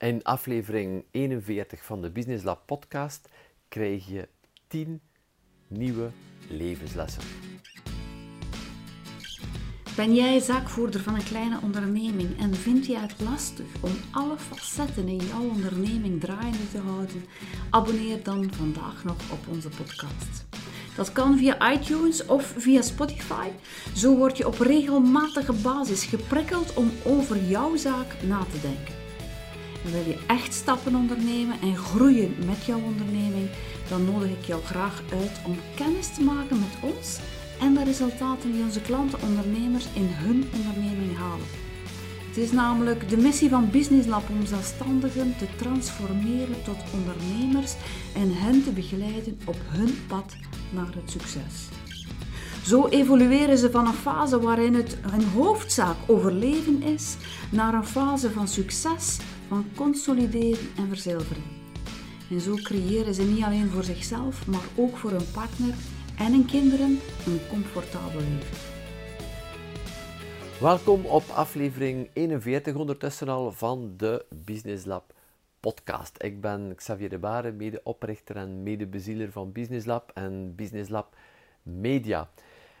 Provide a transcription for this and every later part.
In aflevering 41 van de Business Lab podcast krijg je 10 nieuwe levenslessen. Ben jij zaakvoerder van een kleine onderneming en vind jij het lastig om alle facetten in jouw onderneming draaiende te houden? Abonneer dan vandaag nog op onze podcast. Dat kan via iTunes of via Spotify. Zo word je op regelmatige basis geprikkeld om over jouw zaak na te denken. Wil je echt stappen ondernemen en groeien met jouw onderneming, dan nodig ik jou graag uit om kennis te maken met ons en de resultaten die onze klanten ondernemers in hun onderneming halen. Het is namelijk de missie van Business Lab om zelfstandigen te transformeren tot ondernemers en hen te begeleiden op hun pad naar het succes. Zo evolueren ze van een fase waarin het hun hoofdzaak overleven is, naar een fase van succes, van consolideren en verzilveren. En zo creëren ze niet alleen voor zichzelf, maar ook voor hun partner en hun kinderen een comfortabel leven. Welkom op aflevering 41 ondertussen al van de Business Lab podcast. Ik ben Xavier de Baren, medeoprichter en medebezieler van Business Lab en Business Lab Media.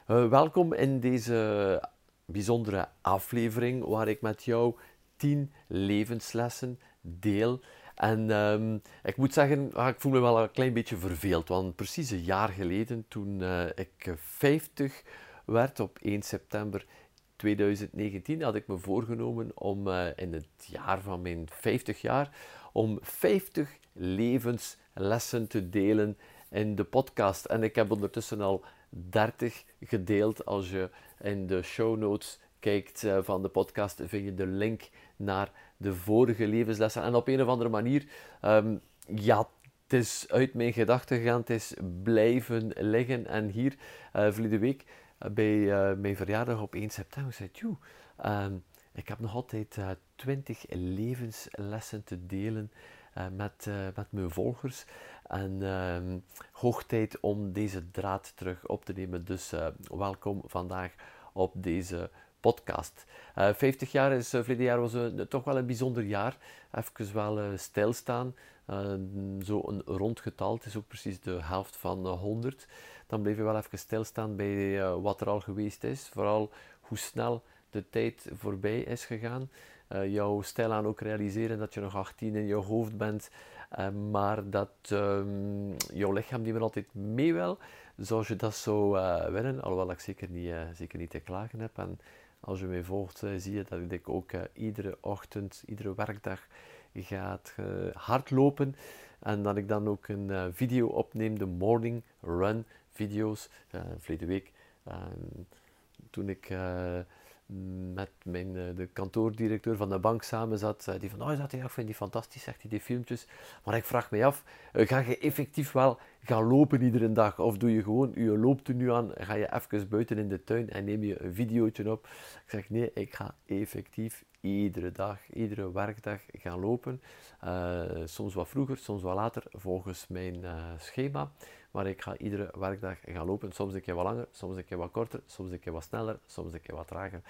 Uh, welkom in deze bijzondere aflevering waar ik met jou 10 levenslessen deel. En um, ik moet zeggen, ah, ik voel me wel een klein beetje verveeld, want precies een jaar geleden, toen uh, ik 50 werd op 1 september 2019, had ik me voorgenomen om uh, in het jaar van mijn 50 jaar, om 50 levenslessen te delen in de podcast. En ik heb ondertussen al 30 gedeeld. Als je in de show notes kijkt uh, van de podcast, vind je de link naar de vorige levenslessen. En op een of andere manier, um, ja, het is uit mijn gedachten gegaan, het is blijven liggen. En hier, uh, verleden week, uh, bij uh, mijn verjaardag op 1 september, zei ik, um, ik heb nog altijd 20 levenslessen te delen met, met mijn volgers. En uh, hoog tijd om deze draad terug op te nemen. Dus uh, welkom vandaag op deze podcast. Uh, eh, 50 jaar is, uh, verleden jaar was uh, toch wel een bijzonder jaar. Even wel stilstaan. zo een rond getal. Het is ook precies de helft van 100. Dan bleef je wel even stilstaan bij wat er al geweest is. Vooral hoe snel de tijd voorbij is gegaan. jouw stijl aan ook realiseren dat je nog 18 in je hoofd bent. maar dat um, jouw lichaam niet meer altijd mee wil. Zoals je dat zou willen. Alhoewel ik zeker niet, zeker niet te klagen heb. En als je mij volgt, eh, zie je dat ik ook uh, iedere ochtend, iedere werkdag gaat uh, hardlopen. En dat ik dan ook een video opneem, de morning run video's. verleden week, ehm, toen ik met mijn, de kantoordirecteur van de bank samen zat, die van, oh, dat, ik vind die fantastisch, zegt hij, die filmpjes. Maar ik vraag me af, ga je effectief wel gaan lopen iedere dag? Of doe je gewoon je loopt er nu aan, ga je even buiten in de tuin en neem je een videootje op? Ik zeg, nee, ik ga effectief iedere dag, iedere werkdag gaan lopen. Uh, soms wat vroeger, soms wat later, volgens mijn uh, schema. Maar ik ga iedere werkdag gaan lopen. Soms een keer wat langer, soms een keer wat korter, soms een keer wat sneller, soms een keer wat trager.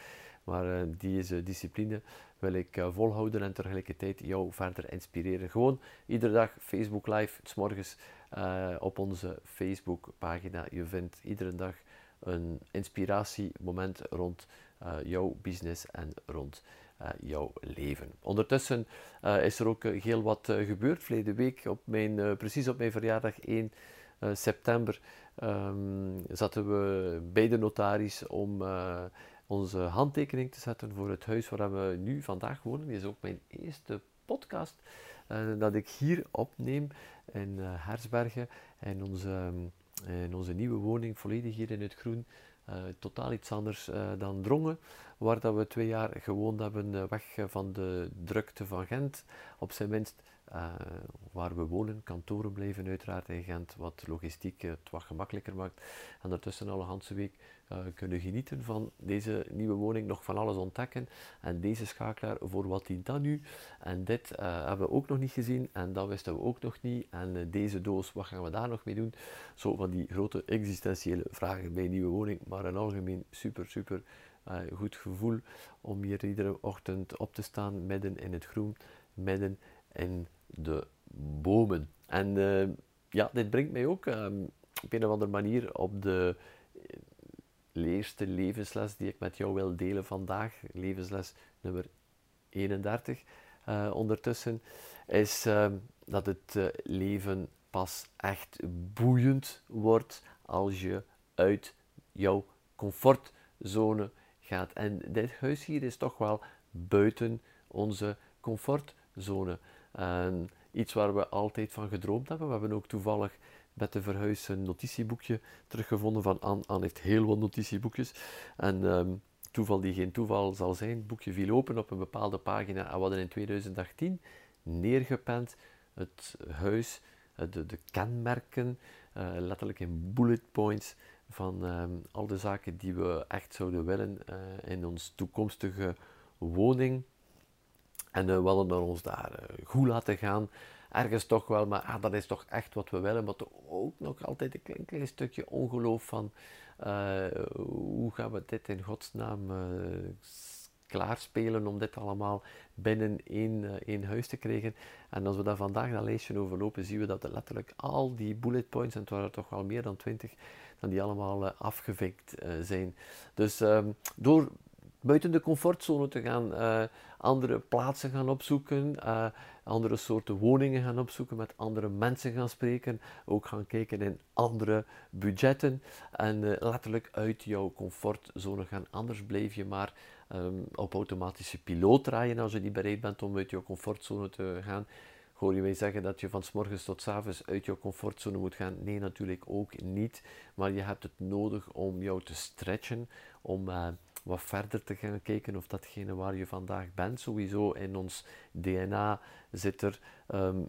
Maar uh, deze discipline wil ik volhouden en tegelijkertijd jou verder inspireren. Gewoon iedere dag Facebook Live, s morgens op onze Facebook pagina. Je vindt iedere dag een inspiratiemoment rond jouw business en rond jouw leven. Ondertussen is er ook heel wat gebeurd. Verleden week, op mijn, precies op mijn verjaardag 1 uh, september um, zaten we bij de notaris om uh, onze handtekening te zetten voor het huis waar we nu vandaag wonen. Dit is ook mijn eerste podcast uh, dat ik hier opneem in Hersbergen. En onze, in onze nieuwe woning, volledig hier in het groen. totaal iets anders dan Drongen, waar dat we twee jaar gewoond hebben, weg van de drukte van Gent. Op zijn minst uh, waar we wonen, kantoren blijven uiteraard in Gent, wat logistiek het wat gemakkelijker maakt. En ondertussen alle Hanse week kunnen genieten van deze nieuwe woning, nog van alles ontdekken. En deze schakelaar, voor wat dient dat nu? En dit hebben we ook nog niet gezien en dat wisten we ook nog niet. En deze doos, wat gaan we daar nog mee doen? Zo van die grote existentiële vragen bij een nieuwe woning, maar een algemeen super, super goed gevoel om hier iedere ochtend op te staan midden in het groen, midden in de bomen. En uh, ja, dit brengt mij ook um, op een of andere manier op de eerste levensles die ik met jou wil delen vandaag, levensles nummer 31 uh, ondertussen, is uh, dat het leven pas echt boeiend wordt als je uit jouw comfortzone gaat. En dit huis hier is toch wel buiten onze comfortzone. iets waar we altijd van gedroomd hebben. We hebben ook toevallig met de verhuis een notitieboekje teruggevonden van Anne. Anne heeft heel wat notitieboekjes. En um, toeval die geen toeval zal zijn, het boekje viel open op een bepaalde pagina en we hadden in 2018 neergepend het huis, eh, de, de kenmerken, uh, letterlijk in bullet points van um, al de zaken die we echt zouden willen uh, in ons toekomstige woning. En we hadden ons daar goed laten gaan ergens toch wel, maar ah, dat is toch echt wat we willen. Maar ook nog altijd een klein, klein stukje ongeloof van uh, hoe gaan we dit in godsnaam klaarspelen om dit allemaal binnen één, één huis te krijgen. En als we daar vandaag dat lijstje overlopen, zien we dat er letterlijk al die bullet points, en het waren er toch wel meer dan twintig, die allemaal afgevinkt zijn. Dus um, door buiten de comfortzone te gaan, uh, andere plaatsen gaan opzoeken, andere soorten woningen gaan opzoeken, met andere mensen gaan spreken, ook gaan kijken in andere budgetten en letterlijk uit jouw comfortzone gaan. Anders blijf je maar um, op automatische piloot draaien als je niet bereid bent om uit jouw comfortzone te gaan. Hoor je mij zeggen dat je van s morgens tot s avonds uit jouw comfortzone moet gaan? Nee, natuurlijk ook niet. Maar je hebt het nodig om jou te stretchen, om wat verder te gaan kijken of datgene waar je vandaag bent. Sowieso in ons DNA zit er um,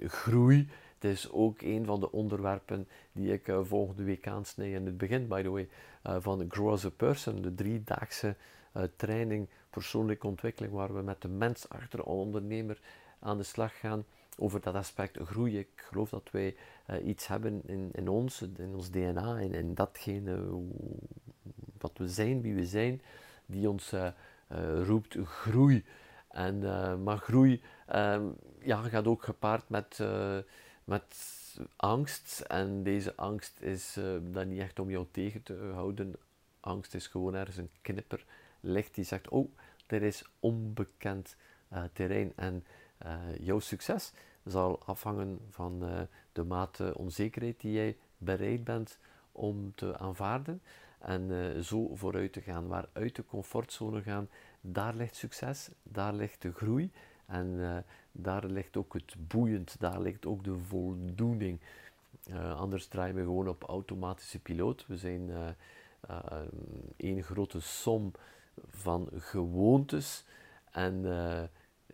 groei. Het is ook een van de onderwerpen die ik uh, volgende week aansnij in het begin, by the way, uh, van Grow as a Person, de driedaagse uh, training persoonlijke ontwikkeling, waar we met de mens achter een ondernemer aan de slag gaan over dat aspect groei. Ik geloof dat wij iets hebben in, in ons, in ons DNA, in, in datgene wat we zijn, wie we zijn, die ons uh, uh, roept groei. En, maar groei ehm, ja, gaat ook gepaard met, met angst. En deze angst is dan niet echt om jou tegen te houden. Angst is gewoon ergens een knipper licht die zegt: Oh, er is onbekend terrein. En jouw succes zal afhangen van de mate onzekerheid die jij bereid bent om te aanvaarden en uh, zo vooruit te gaan. Waar uit de comfortzone gaan, daar ligt succes, daar ligt de groei en daar ligt ook het boeiend, daar ligt ook de voldoening. Anders draaien we gewoon op automatische piloot. We zijn één grote som van gewoontes en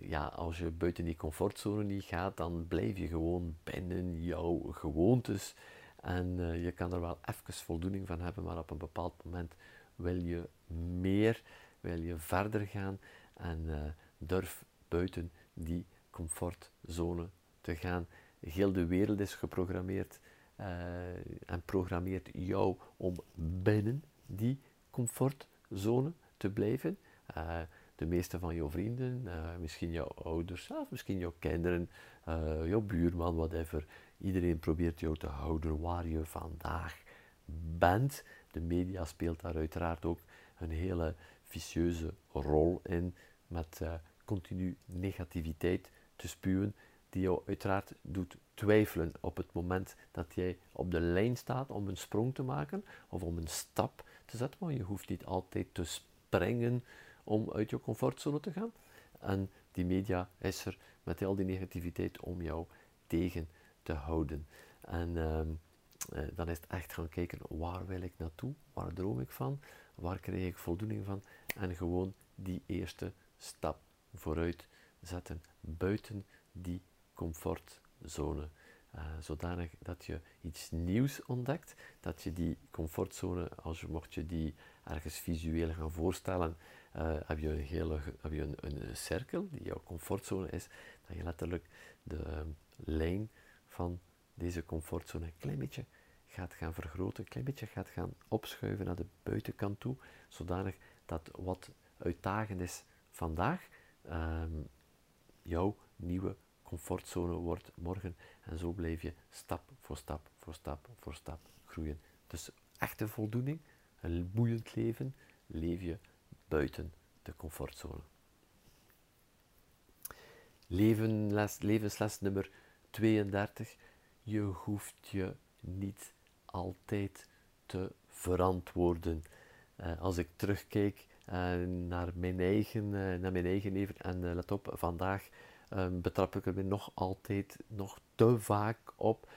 ja, als je buiten die comfortzone niet gaat, dan blijf je gewoon binnen jouw gewoontes. En uh, je kan er wel even voldoening van hebben, maar op een bepaald moment wil je meer, wil je verder gaan en uh, durf buiten die comfortzone te gaan. Heel de wereld is geprogrammeerd uh, en programmeert jou om binnen die comfortzone te blijven. De meeste van jouw vrienden, misschien jouw ouders, of misschien jouw kinderen, jouw buurman, whatever, Iedereen probeert jou te houden waar je vandaag bent. De media speelt daar uiteraard ook een hele vicieuze rol in met uh, continu negativiteit te spuwen, die jou uiteraard doet twijfelen op het moment dat jij op de lijn staat om een sprong te maken of om een stap te zetten. Maar je hoeft niet altijd te springen om uit je comfortzone te gaan. En die media is er met al die negativiteit om jou tegen te houden. En uh, dan is het echt gaan kijken, waar wil ik naartoe? Waar droom ik van? Waar krijg ik voldoening van? En gewoon die eerste stap vooruit zetten, buiten die comfortzone. Uh, zodanig dat je iets nieuws ontdekt, dat je die comfortzone, als je mocht je die ergens visueel gaan voorstellen, uh, heb je, een, hele, heb je een, een, cirkel die jouw comfortzone is, dat je letterlijk de uh, lijn van deze comfortzone een klein beetje gaat gaan vergroten, een klein beetje gaat gaan opschuiven naar de buitenkant toe, zodanig dat wat uitdagend is vandaag um, jouw nieuwe comfortzone wordt morgen. En zo blijf je stap voor stap voor stap voor stap groeien. Dus echte voldoening, een boeiend leven, leef je buiten de comfortzone. Levensles, levensles nummer 32. Je hoeft je niet altijd te verantwoorden. Uh, als ik terugkijk uh, naar, mijn eigen, uh, naar mijn eigen leven en let op, vandaag betrap ik er me nog altijd, nog te vaak op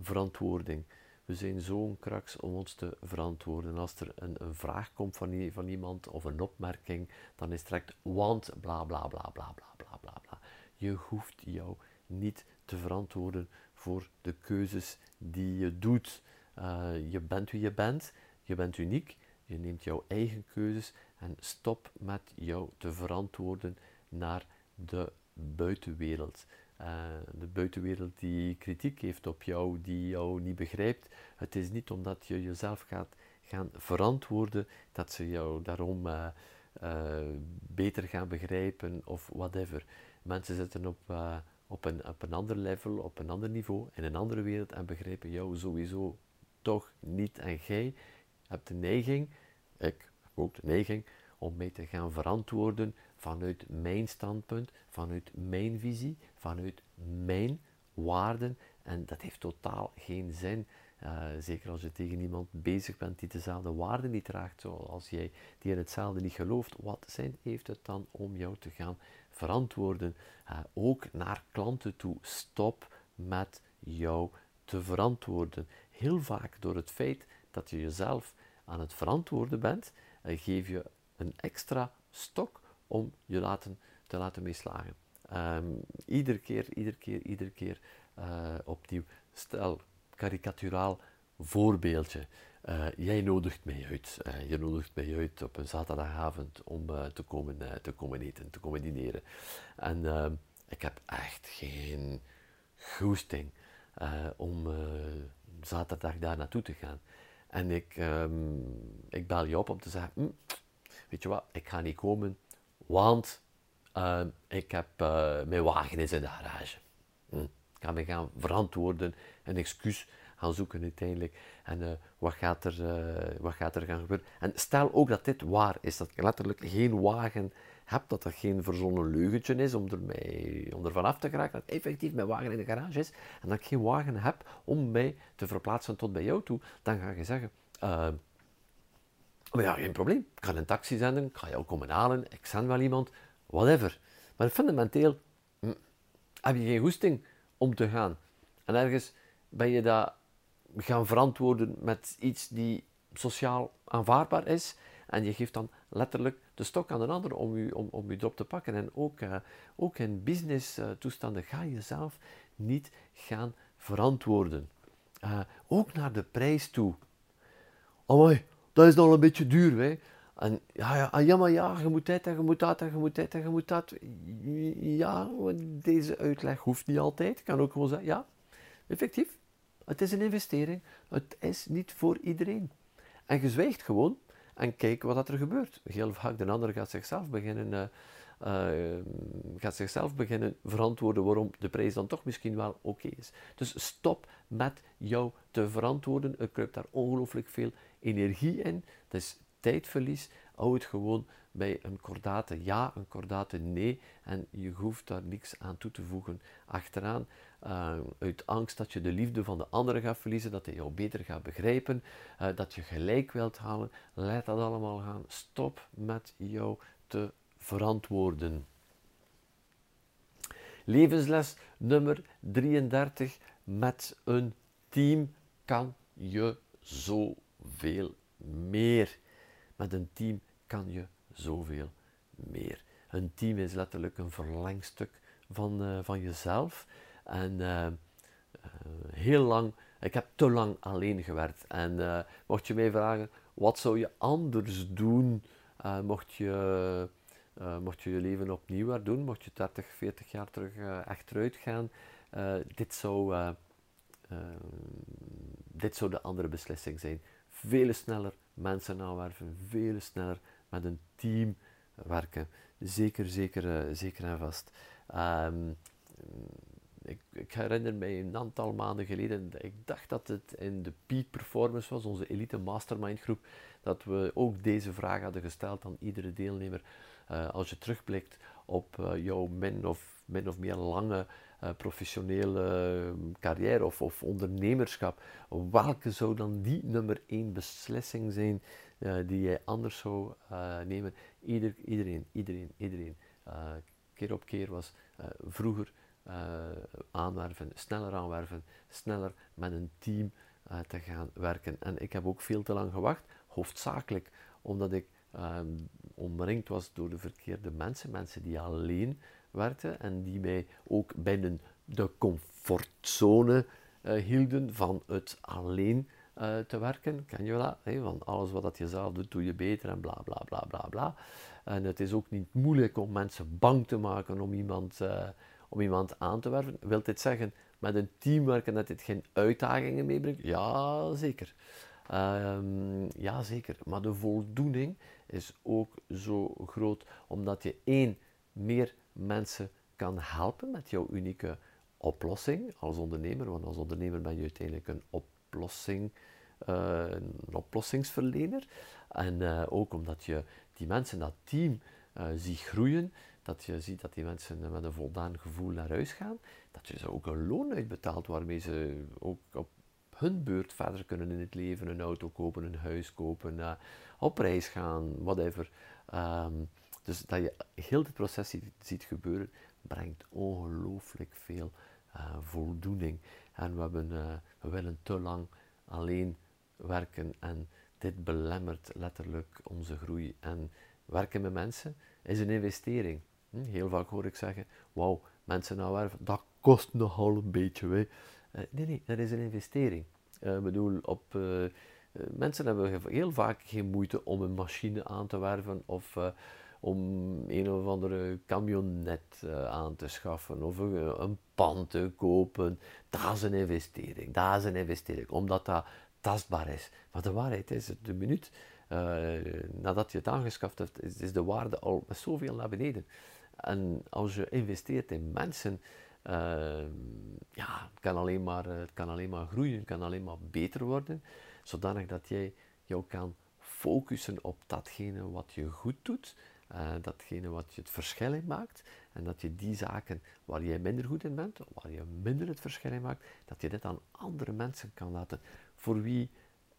verantwoording. We zijn zo'n kraks om ons te verantwoorden. Als er een, een vraag komt van, iemand of een opmerking, dan is het direct want bla bla bla bla bla bla bla bla. Je hoeft jou niet te verantwoorden voor de keuzes die je doet. Uh, je bent wie je bent, je bent uniek, je neemt jouw eigen keuzes en stop met jou te verantwoorden naar de buitenwereld. Uh, de buitenwereld die kritiek heeft op jou, die jou niet begrijpt. Het is niet omdat je jezelf gaat gaan verantwoorden dat ze jou daarom uh, beter gaan begrijpen of whatever. Mensen zitten op, op, een, op een ander level, op een ander niveau, in een andere wereld en begrijpen jou sowieso toch niet. En jij hebt de neiging, ik heb ook de neiging, om mij te gaan verantwoorden vanuit mijn standpunt, vanuit mijn visie, vanuit mijn waarden. En dat heeft totaal geen zin. Uh, zeker als je tegen iemand bezig bent die dezelfde waarden niet draagt, zoals jij, die in hetzelfde niet gelooft. Wat zin heeft het dan om jou te gaan verantwoorden? Uh, ook naar klanten toe. Stop met jou te verantwoorden. Heel vaak door het feit dat je jezelf aan het verantwoorden bent, uh, geef je een extra stok om je laten, te laten meeslagen. Um, iedere keer, iedere keer, iedere keer uh, opnieuw. Stel, karikaturaal voorbeeldje. Uh, jij nodigt mij uit. Uh, je nodigt mij uit op een zaterdagavond om te, komen, te komen eten, te komen dineren. En ehm, ik heb echt geen goesting om zaterdag daar naartoe te gaan. En ik, um, ik bel je op om te zeggen, hm, weet je wat, ik ga niet komen, want uh, ik heb uh, mijn wagen is in de garage. Hm. Ik ga me gaan verantwoorden, een excuus gaan zoeken uiteindelijk. En uh, wat, gaat er, wat gaat er gaan gebeuren? En stel ook dat dit waar is, dat ik letterlijk geen wagen heb, dat er geen verzonnen leugentje is om er, mij, om er vanaf te geraken, dat effectief mijn wagen in de garage is, en dat ik geen wagen heb om mij te verplaatsen tot bij jou toe, dan ga je zeggen, maar ja, geen probleem. Ik ga een taxi zenden, ik ga jou komen halen, ik zend wel iemand, whatever. Maar fundamenteel hm, heb je geen goesting om te gaan. En ergens ben je dat gaan verantwoorden met iets die sociaal aanvaardbaar is. En je geeft dan letterlijk de stok aan een ander om je, om, om je erop te pakken. En ook, uh, ook in business toestanden ga je zelf niet gaan verantwoorden. Uh, ook naar de prijs toe. mooi dat is nog een beetje duur. Hè. En ja, ja, ah, ja, maar ja, je moet dit en je moet dat en je moet dit en je moet dat. Ja, deze uitleg hoeft niet altijd. Ik kan ook gewoon zeggen, ja, effectief, het is een investering. Het is niet voor iedereen. En je zwijgt gewoon en kijk wat er gebeurt. Heel vaak de ander gaat zichzelf beginnen, uh, uh, gaat zichzelf beginnen verantwoorden waarom de prijs dan toch misschien wel oké is. Dus stop met jou te verantwoorden. Er kruipt daar ongelooflijk veel energie in. Dat is tijdverlies. Hou het gewoon bij een kordate ja, een kordate nee. En je hoeft daar niks aan toe te voegen achteraan. Uh, uit angst dat je de liefde van de andere gaat verliezen, dat hij jou beter gaat begrijpen, uh, dat je gelijk wilt halen. Laat dat allemaal gaan. Stop met jou te verantwoorden. Levensles nummer 33. Met een team kan je zo veel meer. Met een team kan je zoveel meer. Een team is letterlijk een verlengstuk van, uh, van jezelf. En uh, uh, heel lang, ik heb te lang alleen gewerkt. En mocht je mij vragen, wat zou je anders doen? mocht, je, mocht je je leven opnieuw doen? Mocht je 30, 40 jaar terug echt eruit gaan? dit, zou, dit zou de andere beslissing zijn veel sneller mensen aanwerven, veel sneller met een team werken. Zeker, zeker, uh, zeker en vast. Um, ik herinner mij een aantal maanden geleden, ik dacht dat het in de Peak Performance was, onze elite mastermind groep, dat we ook deze vraag hadden gesteld aan iedere deelnemer. Uh, als je terugblikt op uh, jouw min of, min of meer lange uh, professionele carrière of, of, ondernemerschap, welke zou dan die nummer één beslissing zijn die jij anders zou nemen? Ieder, iedereen, iedereen, iedereen. keer op keer was vroeger aanwerven, sneller aanwerven, sneller met een team te gaan werken. En ik heb ook veel te lang gewacht, hoofdzakelijk omdat ik um, omringd was door de verkeerde mensen, mensen die alleen werkten en die mij ook binnen de comfortzone uh, hielden van het alleen uh, te werken. Ken je dat? Hey, van alles wat je zelf doet, doe je beter en bla bla bla bla bla. En het is ook niet moeilijk om mensen bang te maken om iemand, uh, om iemand aan te werven. Wilt dit zeggen met een team werken dat dit geen uitdagingen meebrengt? Ja, zeker. Um, ja, zeker. Maar de voldoening is ook zo groot omdat je één, meer mensen kan helpen met jouw unieke oplossing als ondernemer. Want als ondernemer ben je uiteindelijk een oplossing, uh, een oplossingsverlener. En uh, ook omdat je die mensen, dat team, uh, ziet groeien. Dat je ziet dat die mensen met een voldaan gevoel naar huis gaan. Dat je ze ook een loon uitbetaalt waarmee ze ook op hun beurt verder kunnen in het leven, een auto kopen, een huis kopen, op reis gaan, whatever. Um, dus dat je heel dit proces ziet, gebeuren, brengt ongelooflijk veel uh, voldoening. En we, hebben, uh, we willen te lang alleen werken en dit belemmert letterlijk onze groei. En werken met mensen is een investering. Hm? Heel vaak hoor ik zeggen, wauw, mensen nou werven, dat kost nogal een beetje. Hè. Uh, nee, nee, dat is een investering. Ik bedoel, op, mensen hebben heel vaak geen moeite om een machine aan te werven of om een of andere camionet aan te schaffen of een, pand te kopen. Dat is een investering, dat is een investering, omdat dat tastbaar is. Maar de waarheid is, de minuut nadat je het aangeschaft hebt, is, de waarde al met zoveel naar beneden. En als je investeert in mensen, uh, ja, het kan, alleen maar, eh, het kan alleen maar groeien, het kan alleen maar beter worden, zodanig dat jij jou kan focussen op datgene wat je goed doet, uh, datgene wat je het verschil in maakt, en dat je die zaken waar jij minder goed in bent, waar je minder het verschil in maakt, dat je dit aan andere mensen kan laten, voor wie,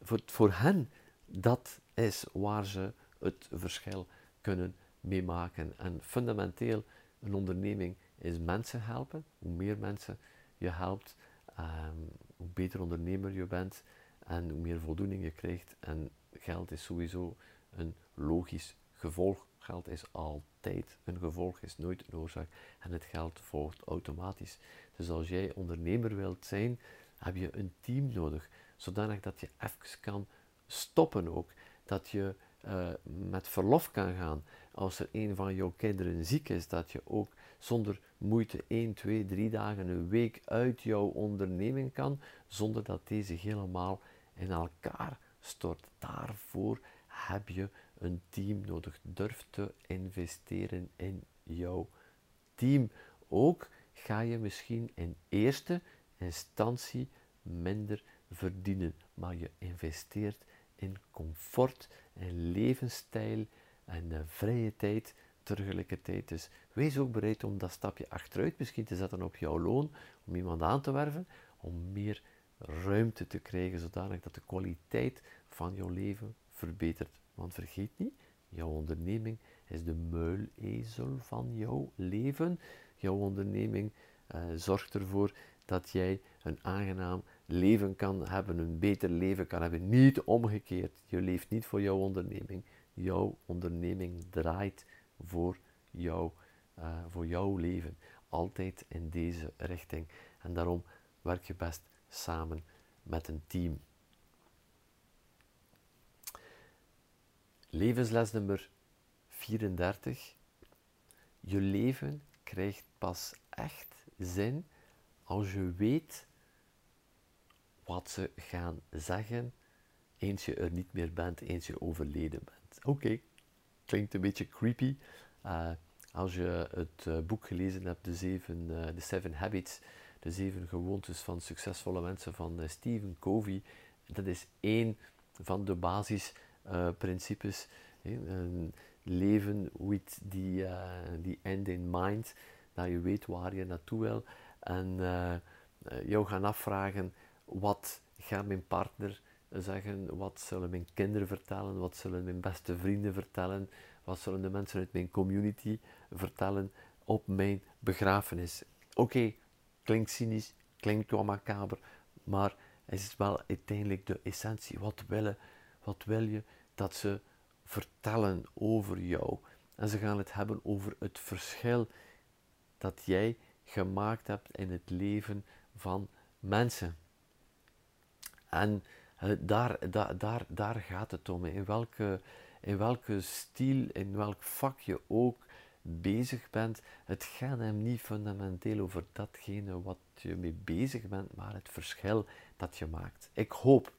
voor, voor hen, dat is waar ze het verschil kunnen meemaken. En fundamenteel, een onderneming is mensen helpen. Hoe meer mensen je helpt, um, hoe beter ondernemer je bent en hoe meer voldoening je krijgt. En geld is sowieso een logisch gevolg. Geld is altijd een gevolg, is nooit een oorzaak. En het geld volgt automatisch. Dus als jij ondernemer wilt zijn, heb je een team nodig. Zodanig dat je even kan stoppen ook. Dat je uh, met verlof kan gaan. Als er een van jouw kinderen ziek is, dat je ook zonder moeite 1, 2, 3 dagen, een week uit jouw onderneming kan, zonder dat deze helemaal in elkaar stort. Daarvoor heb je een team nodig. Durf te investeren in jouw team. Ook ga je misschien in eerste instantie minder verdienen, maar je investeert in comfort en levensstijl en vrije tijd tegelijkertijd. Dus wees ook bereid om dat stapje achteruit misschien te zetten op jouw loon, om iemand aan te werven, om meer ruimte te krijgen, zodanig dat de kwaliteit van jouw leven verbetert. Want vergeet niet, jouw onderneming is de muilezel van jouw leven. Jouw onderneming uh, zorgt ervoor dat jij een aangenaam leven kan hebben, een beter leven kan hebben. Niet omgekeerd. Je leeft niet voor jouw onderneming. Jouw onderneming draait voor, jou, uh, voor jouw leven. Altijd in deze richting. En daarom werk je best samen met een team. Levensles nummer 34. Je leven krijgt pas echt zin als je weet wat ze gaan zeggen eens je er niet meer bent, eens je overleden bent. Oké, klinkt een beetje creepy. Uh, als je het uh, boek gelezen hebt, de, zeven, The Seven Habits, de zeven gewoontes van succesvolle mensen van Stephen Covey. Dat is één van de basisprincipes. leven with die, die end in mind, dat je weet waar je naartoe wil. En jou gaan afvragen, wat gaat mijn partner zeggen, wat zullen mijn kinderen vertellen, wat zullen mijn beste vrienden vertellen, wat zullen de mensen uit mijn community vertellen op mijn begrafenis. Oké, klinkt cynisch, klinkt wel macaber, maar het is wel uiteindelijk de essentie. Wat, willen, wat wil je dat ze vertellen over jou? En ze gaan het hebben over het verschil dat jij gemaakt hebt in het leven van mensen. En uh, daar, daar, daar, daar gaat het om. In welke, in welke stiel, in welk vak je ook bezig bent. Het gaat hem niet fundamenteel over datgene wat je mee bezig bent, maar het verschil dat je maakt. Ik hoop,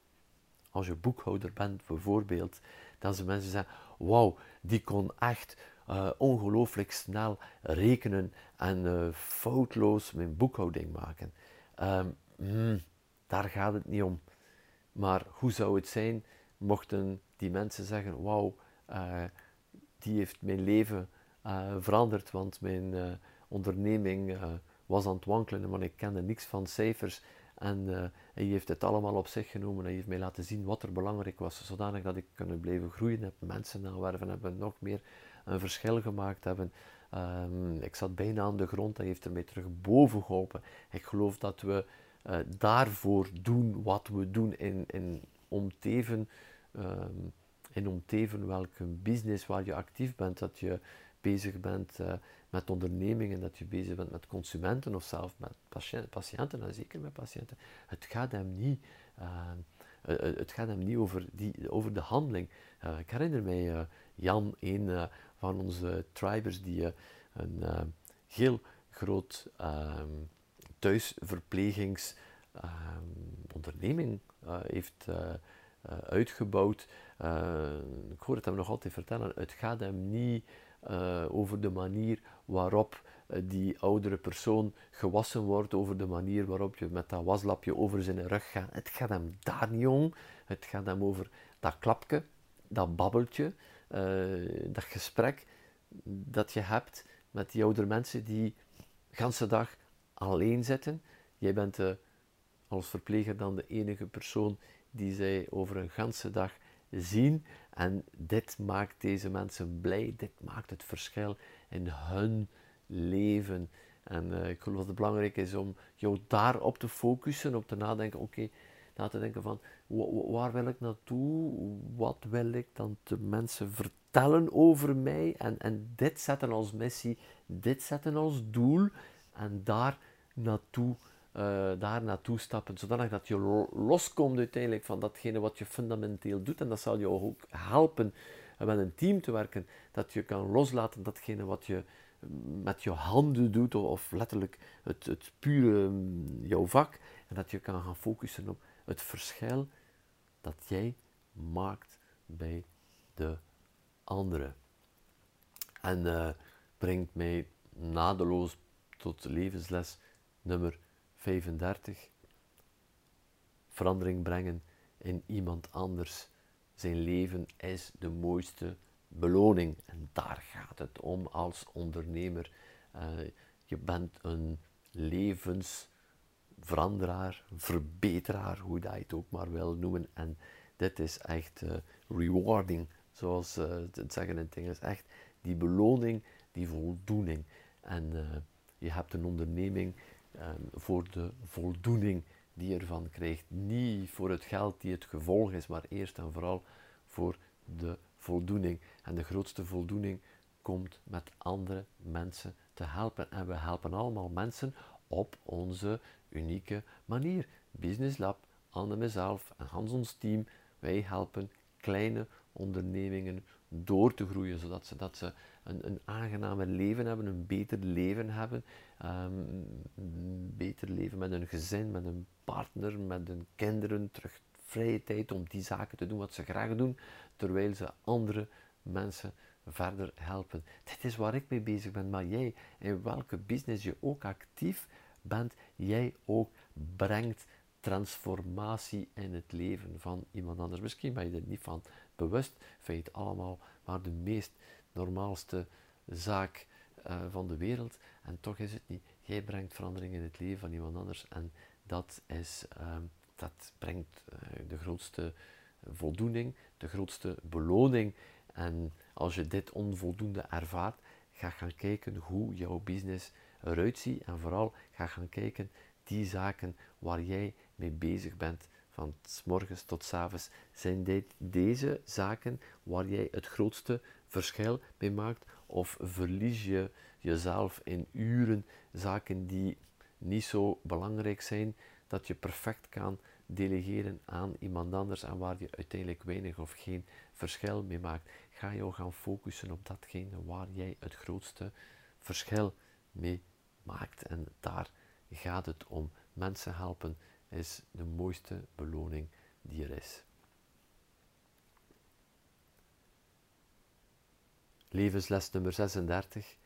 als je boekhouder bent bijvoorbeeld, dat ze mensen zeggen: Wauw, die kon echt uh, ongelooflijk snel rekenen en uh, foutloos mijn boekhouding maken. Um, mm, daar gaat het niet om. Maar hoe zou het zijn mochten die mensen zeggen: Wauw, uh, die heeft mijn leven veranderd, want mijn onderneming was aan het wankelen, maar ik kende niks van cijfers. En hij heeft het allemaal op zich genomen. Hij heeft mij laten zien wat er belangrijk was, zodanig dat ik kunnen blijven groeien heb, mensen aanwerven hebben, nog meer een verschil gemaakt hebben. Um, ik zat bijna aan de grond, hij heeft er mij terug boven geholpen. Ik geloof dat we uh, daarvoor doen wat we doen in, in om teven, um, in om teven welke business waar je actief bent, dat je bezig bent uh, met ondernemingen, dat je bezig bent met consumenten of zelf met patiënten, patiënten en zeker met patiënten. Het gaat hem niet, uh, het gaat hem niet over, die, over de handeling. ik herinner mij Jan, een van onze tribers, die een heel groot ehm, thuisverplegingsonderneming heeft uitgebouwd. ik hoor het hem nog altijd vertellen. Het gaat hem niet over de manier waarop die oudere persoon gewassen wordt, over de manier waarop je met dat waslapje over zijn rug gaat. Het gaat hem daar niet om. Het gaat hem over dat klapje, dat babbeltje, dat gesprek dat je hebt met die oudere mensen die de hele dag alleen zitten. Jij bent de, als verpleger dan de enige persoon die zij over een ganse dag zien. En dit maakt deze mensen blij. Dit maakt het verschil in hun leven. En uh, ik geloof dat het belangrijk is om jou daarop te focussen, op te nadenken, oké, na te denken van, waar wil ik naartoe? Wat wil ik dan de mensen vertellen over mij? En, en dit zetten als missie, dit zetten als doel. En daar naartoe, uh, daar naartoe stappen, zodanig dat je loskomt uiteindelijk van datgene wat je fundamenteel doet. En dat zal je ook helpen met een team te werken, dat je kan loslaten datgene wat je met je handen doet, of letterlijk het, het pure mm, jouw vak, en dat je kan gaan focussen op het verschil dat jij maakt bij de anderen. En uh, brengt mij nadeloos tot levensles nummer 35. Verandering brengen in iemand anders. Zijn leven is de mooiste beloning. En daar gaat het om als ondernemer. Uh, je bent een levensveranderaar, verbeteraar, hoe dat je het ook maar wil noemen. En dit is echt uh, rewarding, zoals uh, het zeggen in het Engels. Echt die beloning, die voldoening. En je hebt een onderneming um, voor de voldoening die je ervan krijgt. Niet voor het geld die het gevolg is, maar eerst en vooral voor de voldoening. En de grootste voldoening komt met andere mensen te helpen. En we helpen allemaal mensen op onze unieke manier. Business Lab, Anne mezelf en Hans ons team, wij helpen kleine ondernemingen door te groeien, zodat ze, dat ze een, een aangenamer leven hebben, een beter leven hebben, een beter leven met een gezin, met een partner, met hun kinderen, terug vrije tijd om die zaken te doen wat ze graag doen, terwijl ze andere mensen verder helpen. Dit is waar ik mee bezig ben, maar jij, in welke business je ook actief bent jij ook brengt transformatie in het leven van iemand anders. Misschien ben je er niet van bewust, vind je het allemaal maar de meest normaalste zaak uh, van de wereld. En toch is het niet. Jij brengt verandering in het leven van iemand anders. En dat, is, uh, dat brengt uh, de grootste voldoening, de grootste beloning. En als je dit onvoldoende ervaart, ga gaan kijken hoe jouw business eruit ziet. En vooral ga gaan kijken die zaken waar jij mee bezig bent, van s morgens tot s avonds, zijn dit deze zaken waar jij het grootste verschil mee maakt? Of verlies je jezelf in uren zaken die niet zo belangrijk zijn, dat je perfect kan delegeren aan iemand anders en waar je uiteindelijk weinig of geen verschil mee maakt? Ga jou gaan focussen op datgene waar jij het grootste verschil mee maakt. En daar gaat het om. Mensen helpen is de mooiste beloning die er is. Levensles nummer 36.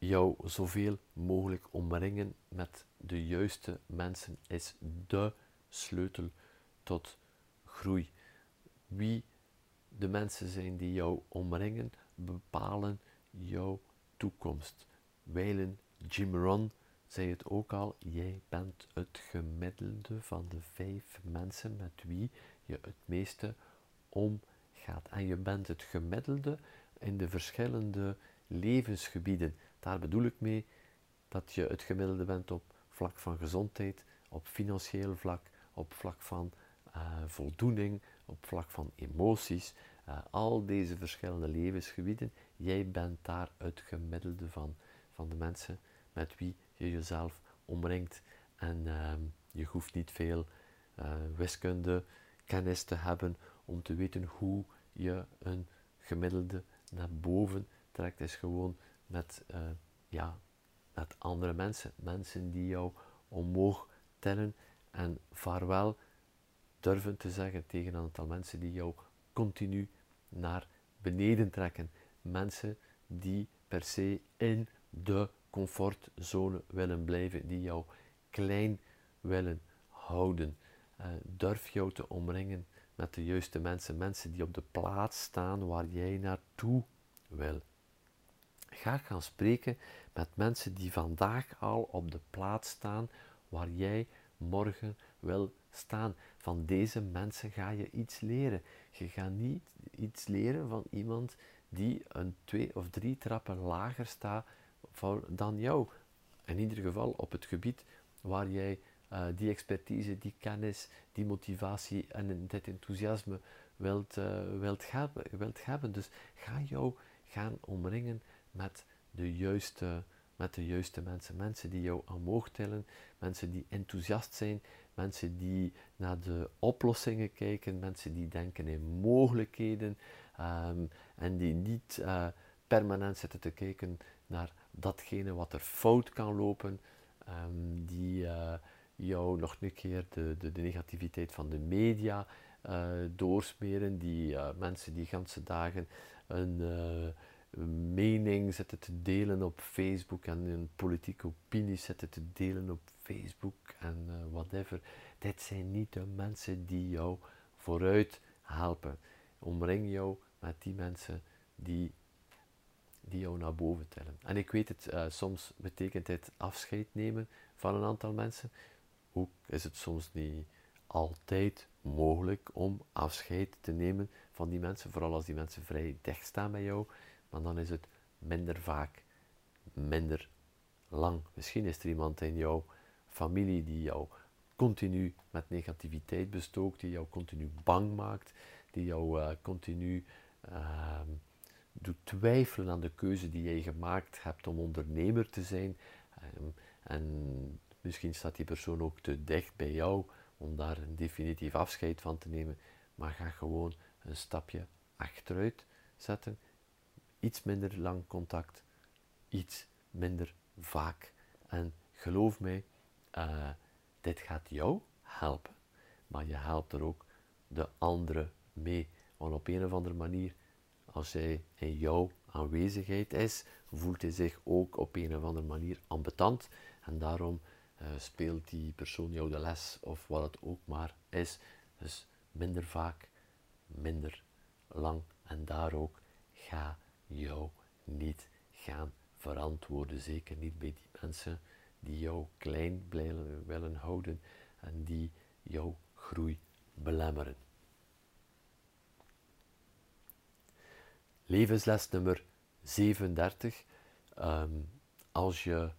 Jou zoveel mogelijk omringen met de juiste mensen is de sleutel tot groei. Wie de mensen zijn die jou omringen, bepalen jouw toekomst. Wijlen Jim Ron zei het ook al, jij bent het gemiddelde van de vijf mensen met wie je het meeste omgaat. En je bent het gemiddelde in de verschillende levensgebieden. Daar bedoel ik mee dat je het gemiddelde bent op vlak van gezondheid, op financieel vlak, op vlak van uh, voldoening, op vlak van emoties. Uh, al deze verschillende levensgebieden, jij bent daar het gemiddelde van, van de mensen met wie je jezelf omringt. En ehm, je hoeft niet veel uh, wiskunde kennis te hebben om te weten hoe je een gemiddelde naar boven trekt. is gewoon met, uh, ja, met andere mensen. Mensen die jou omhoog tellen en vaarwel durven te zeggen tegen een aantal mensen die jou continu naar beneden trekken. Mensen die per se in de comfortzone willen blijven, die jou klein willen houden. Uh, durf jou te omringen met de juiste mensen, mensen die op de plaats staan waar jij naartoe wil. Ga gaan spreken met mensen die vandaag al op de plaats staan waar jij morgen wil staan. Van deze mensen ga je iets leren. Je gaat niet iets leren van iemand die een twee of drie trappen lager staat dan jou. In ieder geval op het gebied waar jij uh, die expertise, die kennis, die motivatie en dit enthousiasme wilt, uh, wilt, hebben, wilt hebben. Dus ga jou gaan omringen met de juiste, met de juiste mensen. Mensen die jou omhoog tellen, mensen die enthousiast zijn, mensen die naar de oplossingen kijken, mensen die denken in mogelijkheden um, en die niet uh, permanent zitten te kijken naar datgene wat er fout kan lopen, um, die uh, jou nog een keer de, de, negativiteit van de media uh, doorsmeren, die mensen die ganse dagen een mening zitten te delen op Facebook en een politieke opinie zitten te delen op Facebook en whatever. Dit zijn niet de mensen die jou vooruit helpen. Omring jou met die mensen die die jou naar boven tellen. En ik weet het, uh, soms betekent het afscheid nemen van een aantal mensen. Ook is het soms niet altijd mogelijk om afscheid te nemen van die mensen, vooral als die mensen vrij dicht staan bij jou. Maar dan is het minder vaak, minder lang. Misschien is er iemand in jouw familie die jou continu met negativiteit bestookt, die jou continu bang maakt, die jou uh, continu uh, doet twijfelen aan de keuze die jij gemaakt hebt om ondernemer te zijn. Ehm, en misschien staat die persoon ook te dicht bij jou om daar een definitief afscheid van te nemen. Maar ga gewoon een stapje achteruit zetten. Iets minder lang contact, iets minder vaak. En geloof mij, uh, dit gaat jou helpen. Maar je helpt er ook de anderen mee. Want op een of andere manier als zij in jou aanwezigheid is, voelt hij zich ook op een of andere manier ambetant. En daarom uh, speelt die persoon jou de les of wat het ook maar is. Dus minder vaak, minder lang. En daar ook ga jou niet gaan verantwoorden. Zeker niet bij die mensen die jou klein willen houden en die jouw groei belemmeren. Levensles nummer 37. Ehm, als je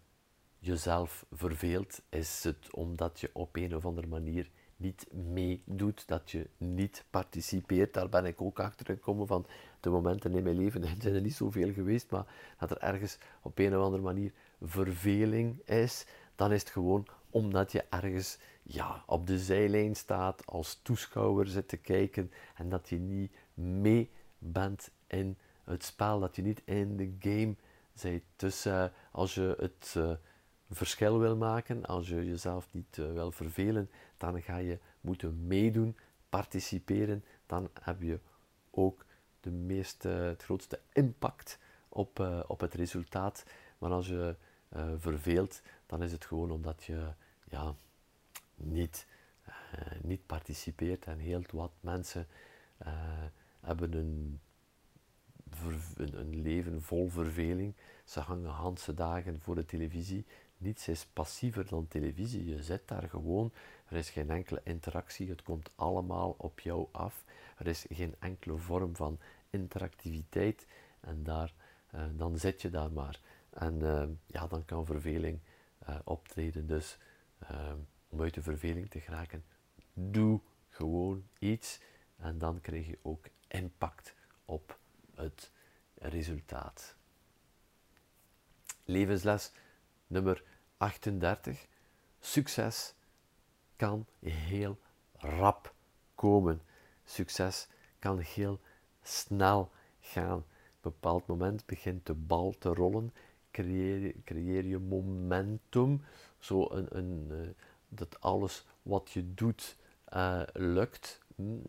jezelf verveelt, is het omdat je op een of andere manier niet meedoet, dat je niet participeert. Daar ben ik ook achter gekomen van de momenten in mijn leven, zijn er niet zoveel geweest, maar dat er ergens op een of andere manier verveling is, dan is het gewoon omdat je ergens ja, op de zijlijn staat, als toeschouwer zit te kijken en dat je niet mee bent in het spel, dat je niet in de game bent. Dus uh, als je het uh, verschil wil maken, als je jezelf niet uh, wil vervelen, dan ga je moeten meedoen, participeren. Dan heb je ook de meeste, het grootste impact op, op het resultaat. Maar als je verveelt, dan is het gewoon omdat je ja, niet, niet participeert. En heel wat mensen hebben een een, leven vol verveling. Ze hangen handse dagen voor de televisie. Niets is passiever dan televisie. Je zit daar gewoon. Er is geen enkele interactie. Het komt allemaal op jou af. Er is geen enkele vorm van interactiviteit. En daar, uh, dan zit je daar maar. En uh, ja, dan kan verveling uh, optreden. Dus om uit de verveling te geraken, doe gewoon iets. En dan krijg je ook impact op het resultaat. Levensles nummer 38. Succes kan heel rap komen. Succes kan heel snel gaan. Op een bepaald moment begint de bal te rollen, creëer, creëer je momentum, zo een, een, uh, dat alles wat je doet uh, lukt. Mm,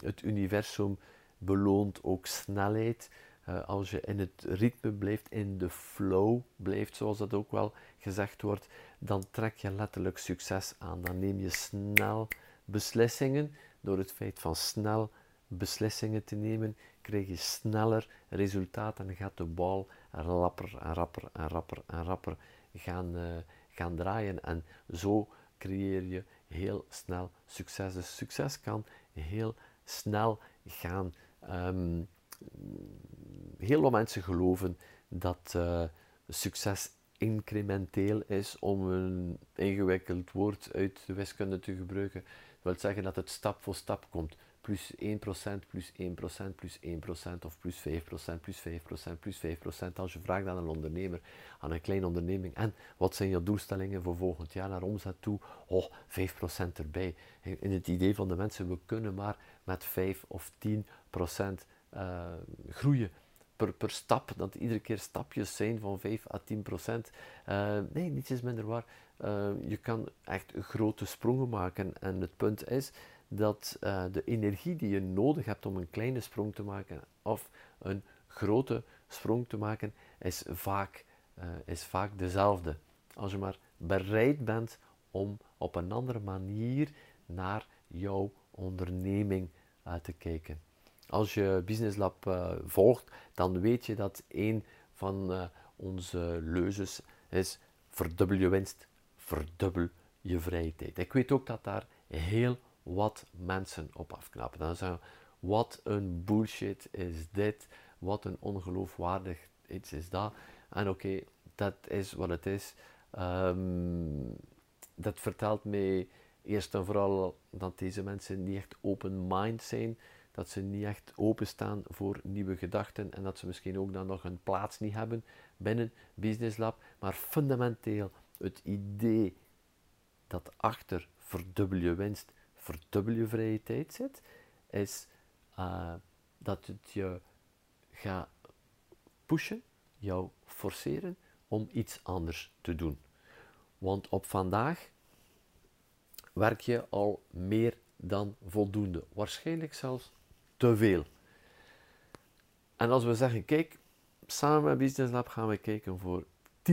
het universum beloont ook snelheid. Uh, als je in het ritme blijft, in de flow blijft, zoals dat ook wel gezegd wordt, dan trek je letterlijk succes aan. Dan neem je snel beslissingen. Door het feit van snel beslissingen te nemen, krijg je sneller resultaat en gaat de bal rapper en rapper en rapper en rapper gaan, uh, gaan draaien. En zo creëer je heel snel succes. Dus succes kan heel snel gaan Um, heel wat mensen geloven dat uh, succes incrementeel is, om een ingewikkeld woord uit de wiskunde te gebruiken. Dat wil zeggen dat het stap voor stap komt. Plus 1%, plus 1%, plus 1%, of plus 5%, plus 5%, plus 5%. Als je vraagt aan een ondernemer, aan een kleine onderneming, en wat zijn je doelstellingen voor volgend jaar naar omzet toe? Oh, 5% erbij. In het idee van de mensen, we kunnen maar met 5 of 10 procent uh, groeien per, per stap, dat iedere keer stapjes zijn van 5 à 10 procent. Uh, nee, niets is minder waar. Uh, je kan echt grote sprongen maken. En het punt is dat de energie die je nodig hebt om een kleine sprong te maken of een grote sprong te maken, is vaak, is vaak dezelfde. Als je maar bereid bent om op een andere manier naar jouw onderneming te kijken. Als je Business Lab uh, volgt, dan weet je dat een van uh, onze leuzes is verdubbel je winst, verdubbel je vrije tijd. Ik weet ook dat daar heel wat mensen op afknappen. Dan zeggen wat een bullshit is dit, wat een ongeloofwaardig iets is dat. En oké, dat is wat het is. Um, dat vertelt mij eerst en vooral dat deze mensen niet echt open mind zijn dat ze niet echt openstaan voor nieuwe gedachten en dat ze misschien ook dan nog een plaats niet hebben binnen Business Lab. Maar fundamenteel het idee dat achter verdubbel je winst, verdubbel je vrije tijd zit, is uh, dat het je gaat pushen, jou forceren om iets anders te doen. Want op vandaag werk je al meer dan voldoende. Waarschijnlijk zelfs te veel. En als we zeggen, kijk, samen met Business Lab gaan we kijken voor 10%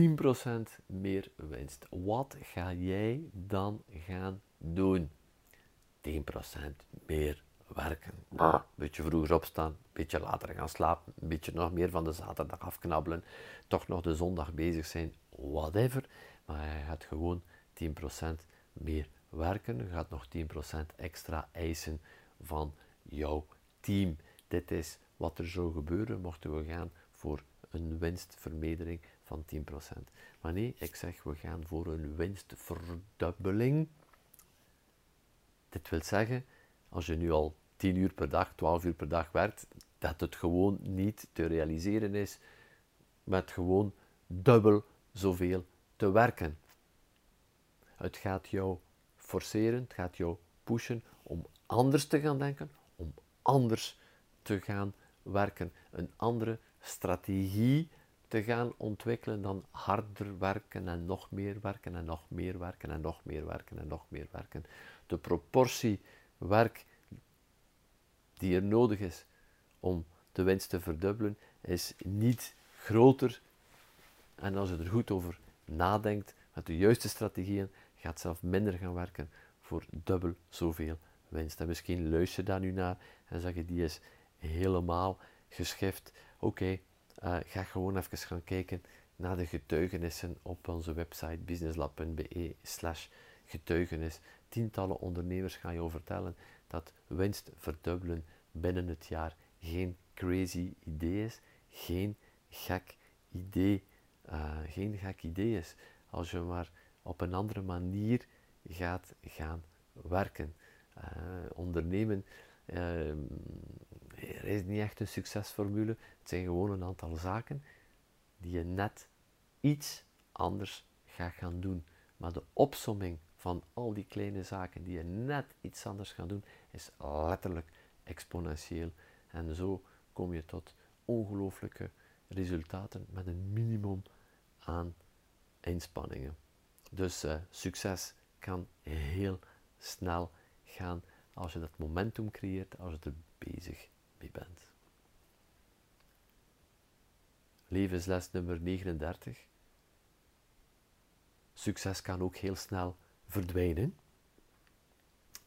meer winst. Wat ga jij dan gaan doen? 10% meer werken. Een beetje vroeger opstaan, een beetje later gaan slapen, een beetje nog meer van de zaterdag afknabbelen, toch nog de zondag bezig zijn, whatever. Maar je gaat gewoon 10% meer werken. Je gaat nog 10% extra eisen van jouw team. Dit is wat er zou gebeuren mochten we gaan voor een winstvermedering van 10%. Maar nee, ik zeg we gaan voor een winstverdubbeling. Dit wil zeggen, als je nu al 10 uur per dag, 12 uur per dag werkt, dat het gewoon niet te realiseren is met gewoon dubbel zoveel te werken. Het gaat jou forceren, het gaat jou pushen om anders te gaan denken, om anders te gaan werken, een andere strategie te gaan ontwikkelen dan harder werken en nog meer werken en nog meer werken en nog meer werken en nog meer werken. De proportie werk die er nodig is om de winst te verdubbelen is niet groter. En als je er goed over nadenkt, met de juiste strategieën, gaat zelf minder gaan werken voor dubbel zoveel winst. En misschien luister je daar nu naar en zeg je, die is helemaal geschift. Oké, eh, ga gewoon even gaan kijken naar de getuigenissen op onze website businesslab.be slash getuigenis. Tientallen ondernemers gaan jou vertellen dat winst verdubbelen binnen het jaar geen crazy idee is, geen gek idee, uh, geen gek idee is. Als je maar op een andere manier gaat gaan werken. Uh, ondernemen er is niet echt een succesformule. Het zijn gewoon een aantal zaken die je net iets anders gaat gaan doen. Maar de opsomming van al die kleine zaken die je net iets anders gaat doen, is letterlijk exponentieel. En zo kom je tot ongelooflijke resultaten met een minimum aan inspanningen. Dus uh, succes kan heel snel gaan als je dat momentum creëert, als je er bezig mee bent. Levensles nummer 39. Succes kan ook heel snel verdwijnen.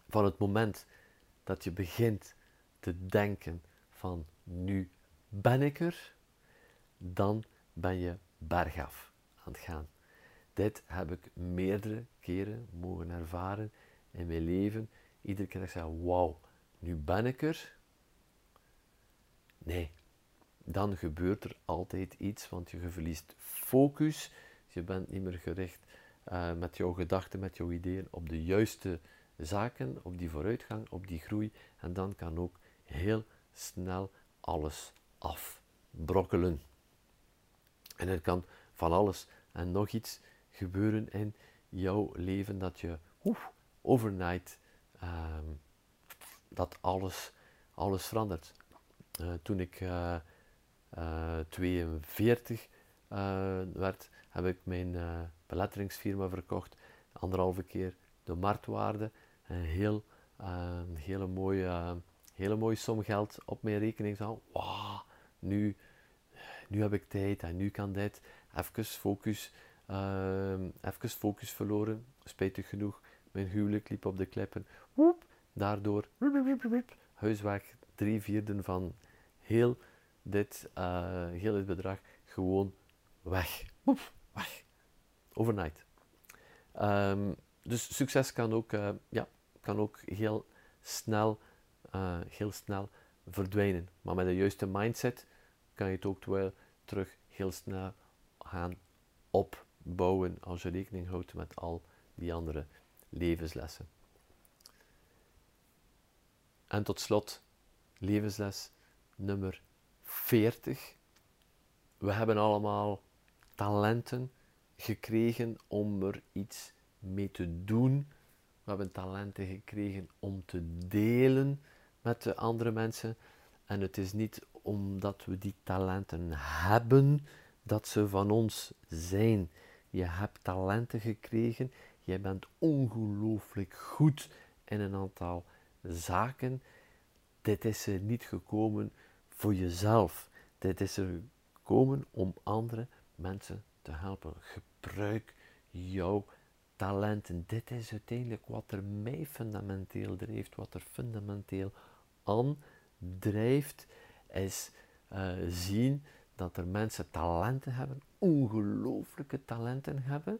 Van het moment dat je begint te denken van nu ben ik er, dan ben je bergaf aan het gaan. Dit heb ik meerdere keren mogen ervaren in mijn leven. Iedere keer dat ik zeg, wauw, nu ben ik er. Nee, dan gebeurt er altijd iets, want je verliest focus. Je bent niet meer gericht uh, met jouw gedachten, met jouw ideeën op de juiste zaken, op die vooruitgang, op die groei. En dan kan ook heel snel alles afbrokkelen. En er kan van alles en nog iets gebeuren in jouw leven dat je overnight ehm, dat alles, alles verandert. Uh, toen ik uh, uh, 42 werd, heb ik mijn beletteringsfirma verkocht. Anderhalve keer de marktwaarde. Een heel, hele, mooie, hele mooie som geld op mijn rekening staan. Wauw, nu, nu heb ik tijd en nu kan dit. Even focus uh, even focus verloren, spijtig genoeg. Mijn huwelijk liep op de klippen. Daardoor, huisweg, drie vierden van heel dit, uh, heel dit bedrag gewoon weg. Weg. Overnight. Um, dus succes kan ook, uh, ja, kan ook heel snel, uh, heel snel verdwijnen. Maar met de juiste mindset kan je het ook wel terug heel snel gaan op bouwen als je rekening houdt met al die andere levenslessen. En tot slot, levensles nummer 40. We hebben allemaal talenten gekregen om er iets mee te doen. We hebben talenten gekregen om te delen met de andere mensen. En het is niet omdat we die talenten hebben dat ze van ons zijn. Je hebt talenten gekregen. Jij bent ongelooflijk goed in een aantal zaken. Dit is er niet gekomen voor jezelf. Dit is er gekomen om andere mensen te helpen. Gebruik jouw talenten. Dit is uiteindelijk wat er mij fundamenteel drijft, wat er fundamenteel aan drijft, is uh, zien dat er mensen talenten hebben, ongelooflijke talenten hebben,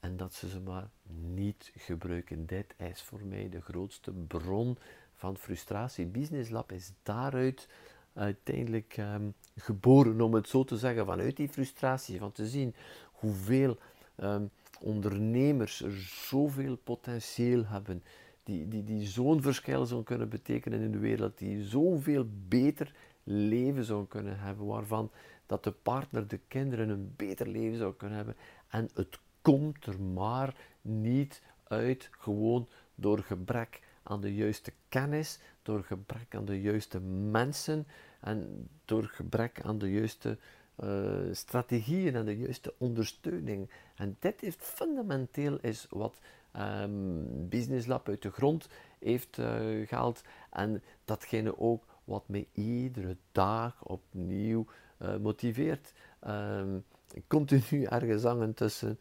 en dat ze ze maar niet gebruiken. Dit is voor mij de grootste bron van frustratie. Business Lab is daaruit uiteindelijk um, geboren, om het zo te zeggen, vanuit die frustratie, van te zien hoeveel um, ondernemers er zoveel potentieel hebben, die, die, die zo'n verschil zouden kunnen betekenen in de wereld, die zoveel beter leven zouden kunnen hebben, waarvan dat de partner, de kinderen een beter leven zou kunnen hebben. En het komt er maar niet uit, gewoon door gebrek aan de juiste kennis, door gebrek aan de juiste mensen en door gebrek aan de juiste uh, strategieën en de juiste ondersteuning. En dit heeft fundamenteel is wat um, Business Lab uit de grond heeft uh, gehaald en datgene ook wat mij iedere dag opnieuw uh, motiveert. Um, continu ergens hangen tussen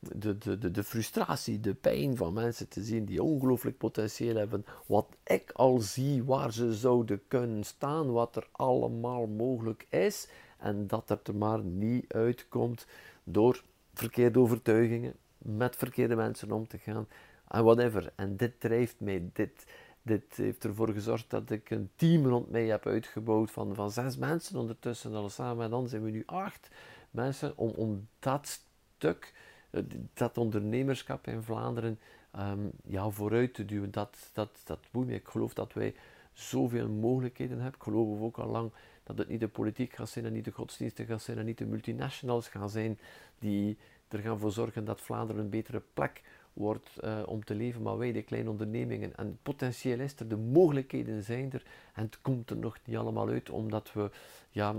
de, de, de, de, frustratie, de pijn van mensen te zien die ongelooflijk potentieel hebben. Wat ik al zie waar ze zouden kunnen staan, wat er allemaal mogelijk is. En dat het er maar niet uitkomt door verkeerde overtuigingen, met verkeerde mensen om te gaan en whatever. En dit drijft mij, dit, dit heeft ervoor gezorgd dat ik een team rond mij heb uitgebouwd van, van zes mensen ondertussen al samen. En dan zijn we nu acht mensen om, om dat stuk eh, dat ondernemerschap in Vlaanderen um, ja, vooruit te duwen. Dat, dat, dat moet me. Ik geloof dat wij zoveel mogelijkheden hebben. Ik geloof ook al lang dat het niet de politiek gaat zijn en niet de godsdiensten gaat zijn en niet de multinationals gaan zijn die er gaan voor zorgen dat Vlaanderen een betere plek wordt uh, om te leven, maar wij, de kleine ondernemingen. En potentieel is er, de mogelijkheden zijn er en het komt er nog niet allemaal uit, omdat we, ja,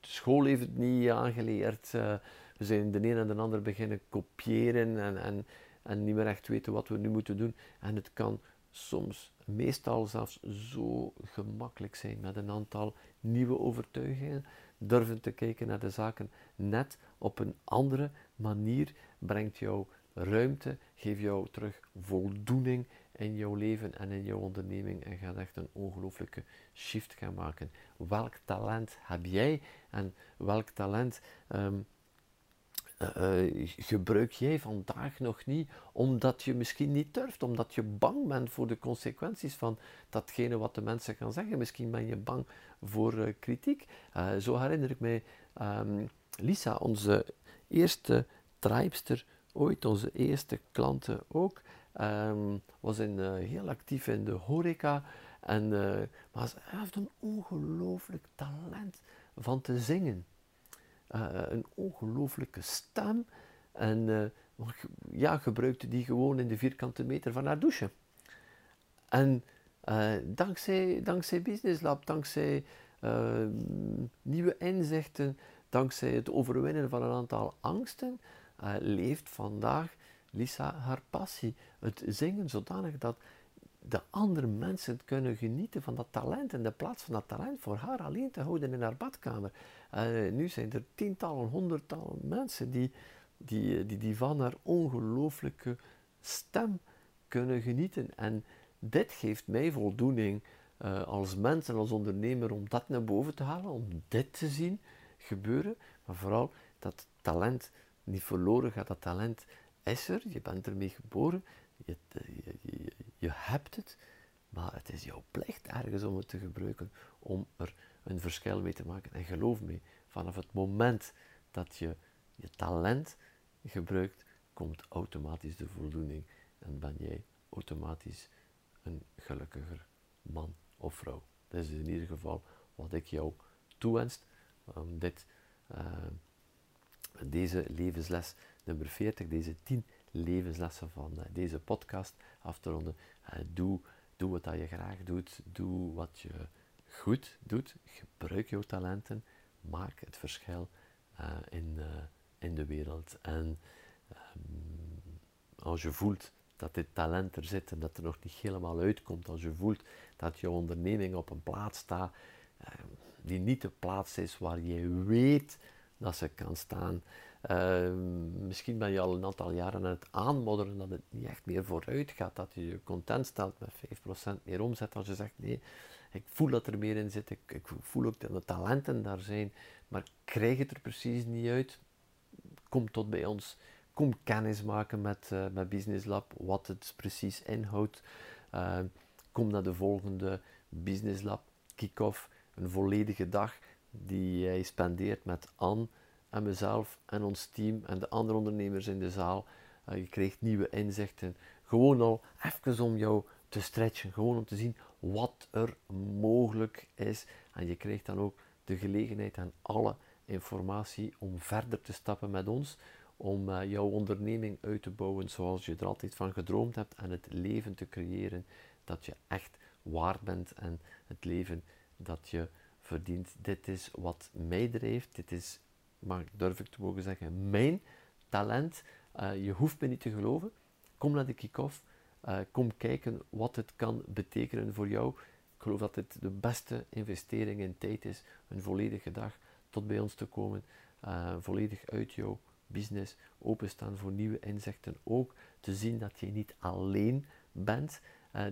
school heeft het niet aangeleerd. Uh, we zijn de een en de ander beginnen kopiëren en, en, en niet meer echt weten wat we nu moeten doen. En het kan soms, meestal zelfs zo gemakkelijk zijn met een aantal nieuwe overtuigingen. Durven te kijken naar de zaken net op een andere manier brengt jou ruimte, geeft jou terug voldoening in jouw leven en in jouw onderneming en gaat echt een ongelooflijke shift gaan maken. Welk talent heb jij en welk talent um, uh, gebruik jij vandaag nog niet omdat je misschien niet durft, omdat je bang bent voor de consequenties van datgene wat de mensen gaan zeggen. Misschien ben je bang voor uh, kritiek. Zo herinner ik mij um, Lisa, onze eerste tribester ooit, onze eerste klanten ook, um, was in, heel actief in de horeca. En, maar ze heeft een ongelooflijk talent van te zingen. Uh, een ongelooflijke stem. En uh, ja, gebruikte die gewoon in de vierkante meter van haar douche. En uh, dankzij, dankzij Business Lab, dankzij nieuwe inzichten, dankzij het overwinnen van een aantal angsten, leeft vandaag Lisa haar passie. Het zingen zodanig dat de andere mensen kunnen genieten van dat talent in de plaats van dat talent voor haar alleen te houden in haar badkamer. Uh, nu zijn er tientallen, honderdtallen mensen die, die, die, die van haar ongelooflijke stem kunnen genieten. En dit geeft mij voldoening als mens en als ondernemer om dat naar boven te halen, om dit te zien gebeuren. Maar vooral dat talent niet verloren gaat. Dat talent is er, je bent ermee geboren, je, je, je hebt het, maar het is jouw plicht ergens om het te gebruiken, om er een verschil mee te maken. En geloof me, vanaf het moment dat je je talent gebruikt, komt automatisch de voldoening en ben jij automatisch een gelukkiger man of vrouw. Dat is in ieder geval wat ik jou toewenst. Dit, uh, deze levensles nummer 40, deze 10 levenslessen van uh, deze podcast af te ronden. Uh, doe, doe wat je graag doet. Doe wat je goed doet. Gebruik jouw talenten. Maak het verschil uh, in, in de wereld. En um, als je voelt dat dit talent er zit en dat er nog niet helemaal uitkomt, als je voelt dat je onderneming op een plaats staat, die niet de plaats is waar je weet dat ze kan staan. Ehm, misschien ben je al een aantal jaren aan het aanmodderen dat het niet echt meer vooruit gaat, dat je je content stelt met 5% meer omzet als je zegt nee, ik voel dat er meer in zit, ik, ik voel ook dat de talenten daar zijn, maar krijg het er precies niet uit. Kom tot bij ons, kom kennis maken met, uh, met Business Lab, wat het precies inhoudt. Ehm, kom naar de volgende Business Lab kick-off, een volledige dag die jij spendeert met Anne en mezelf en ons team en de andere ondernemers in de zaal. Uh, je krijgt nieuwe inzichten. Gewoon al even om jou te stretchen. Gewoon om te zien wat er mogelijk is. En je krijgt dan ook de gelegenheid en alle informatie om verder te stappen met ons. Om uh, jouw onderneming uit te bouwen zoals je er altijd van gedroomd hebt. En het leven te creëren dat je echt waard bent. En het leven dat je verdient. Dit is wat mij drijft. Dit is maar durf ik te mogen zeggen, mijn talent. Uh, je hoeft me niet te geloven. Kom naar de kick-off. Uh, kom kijken wat het kan betekenen voor jou. Ik geloof dat dit de beste investering in tijd is. Een volledige dag tot bij ons te komen. Uh, volledig uit jouw business. Openstaan voor nieuwe inzichten. Ook te zien dat je niet alleen bent.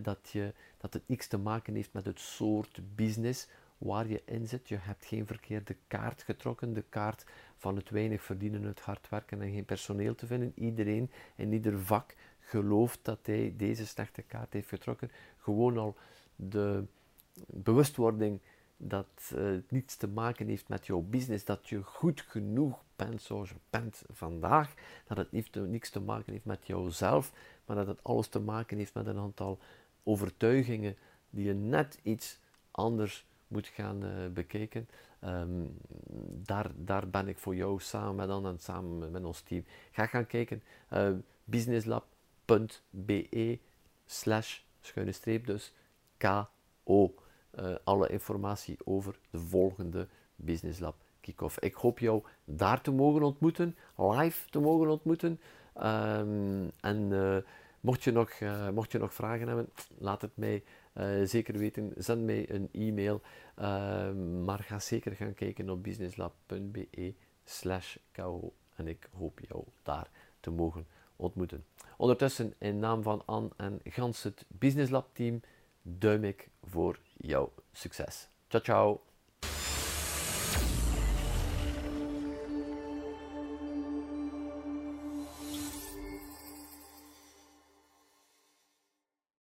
dat, je, dat het niks te maken heeft met het soort business waar je in zit. Je hebt geen verkeerde kaart getrokken, de kaart van het weinig verdienen, het hard werken en geen personeel te vinden. Iedereen in ieder vak gelooft dat hij deze slechte kaart heeft getrokken. Gewoon al de bewustwording dat uh, het niets te maken heeft met jouw business, dat je goed genoeg bent zoals je bent vandaag, dat het niet, niets te maken heeft met jouzelf, maar dat het alles te maken heeft met een aantal overtuigingen die je net iets anders moet gaan uh, bekijken. Um, daar, daar ben ik voor jou samen met Anne en samen met ons team. Ga gaan kijken. Uh, businesslab.be slash schuine streep dus KO. Eh, alle informatie over de volgende Business Lab kick-off. Ik hoop jou daar te mogen ontmoeten, live te mogen ontmoeten. Um, en uh, mocht, je nog, mocht je nog vragen hebben, laat het mij zeker weten, zend mij een e-mail. Uh, maar ga zeker gaan kijken op businesslab.be slash ko. En ik hoop jou daar te mogen ontmoeten. Ondertussen, in naam van Anne en gans het Business Lab team, duim ik voor jouw succes. Ciao, ciao!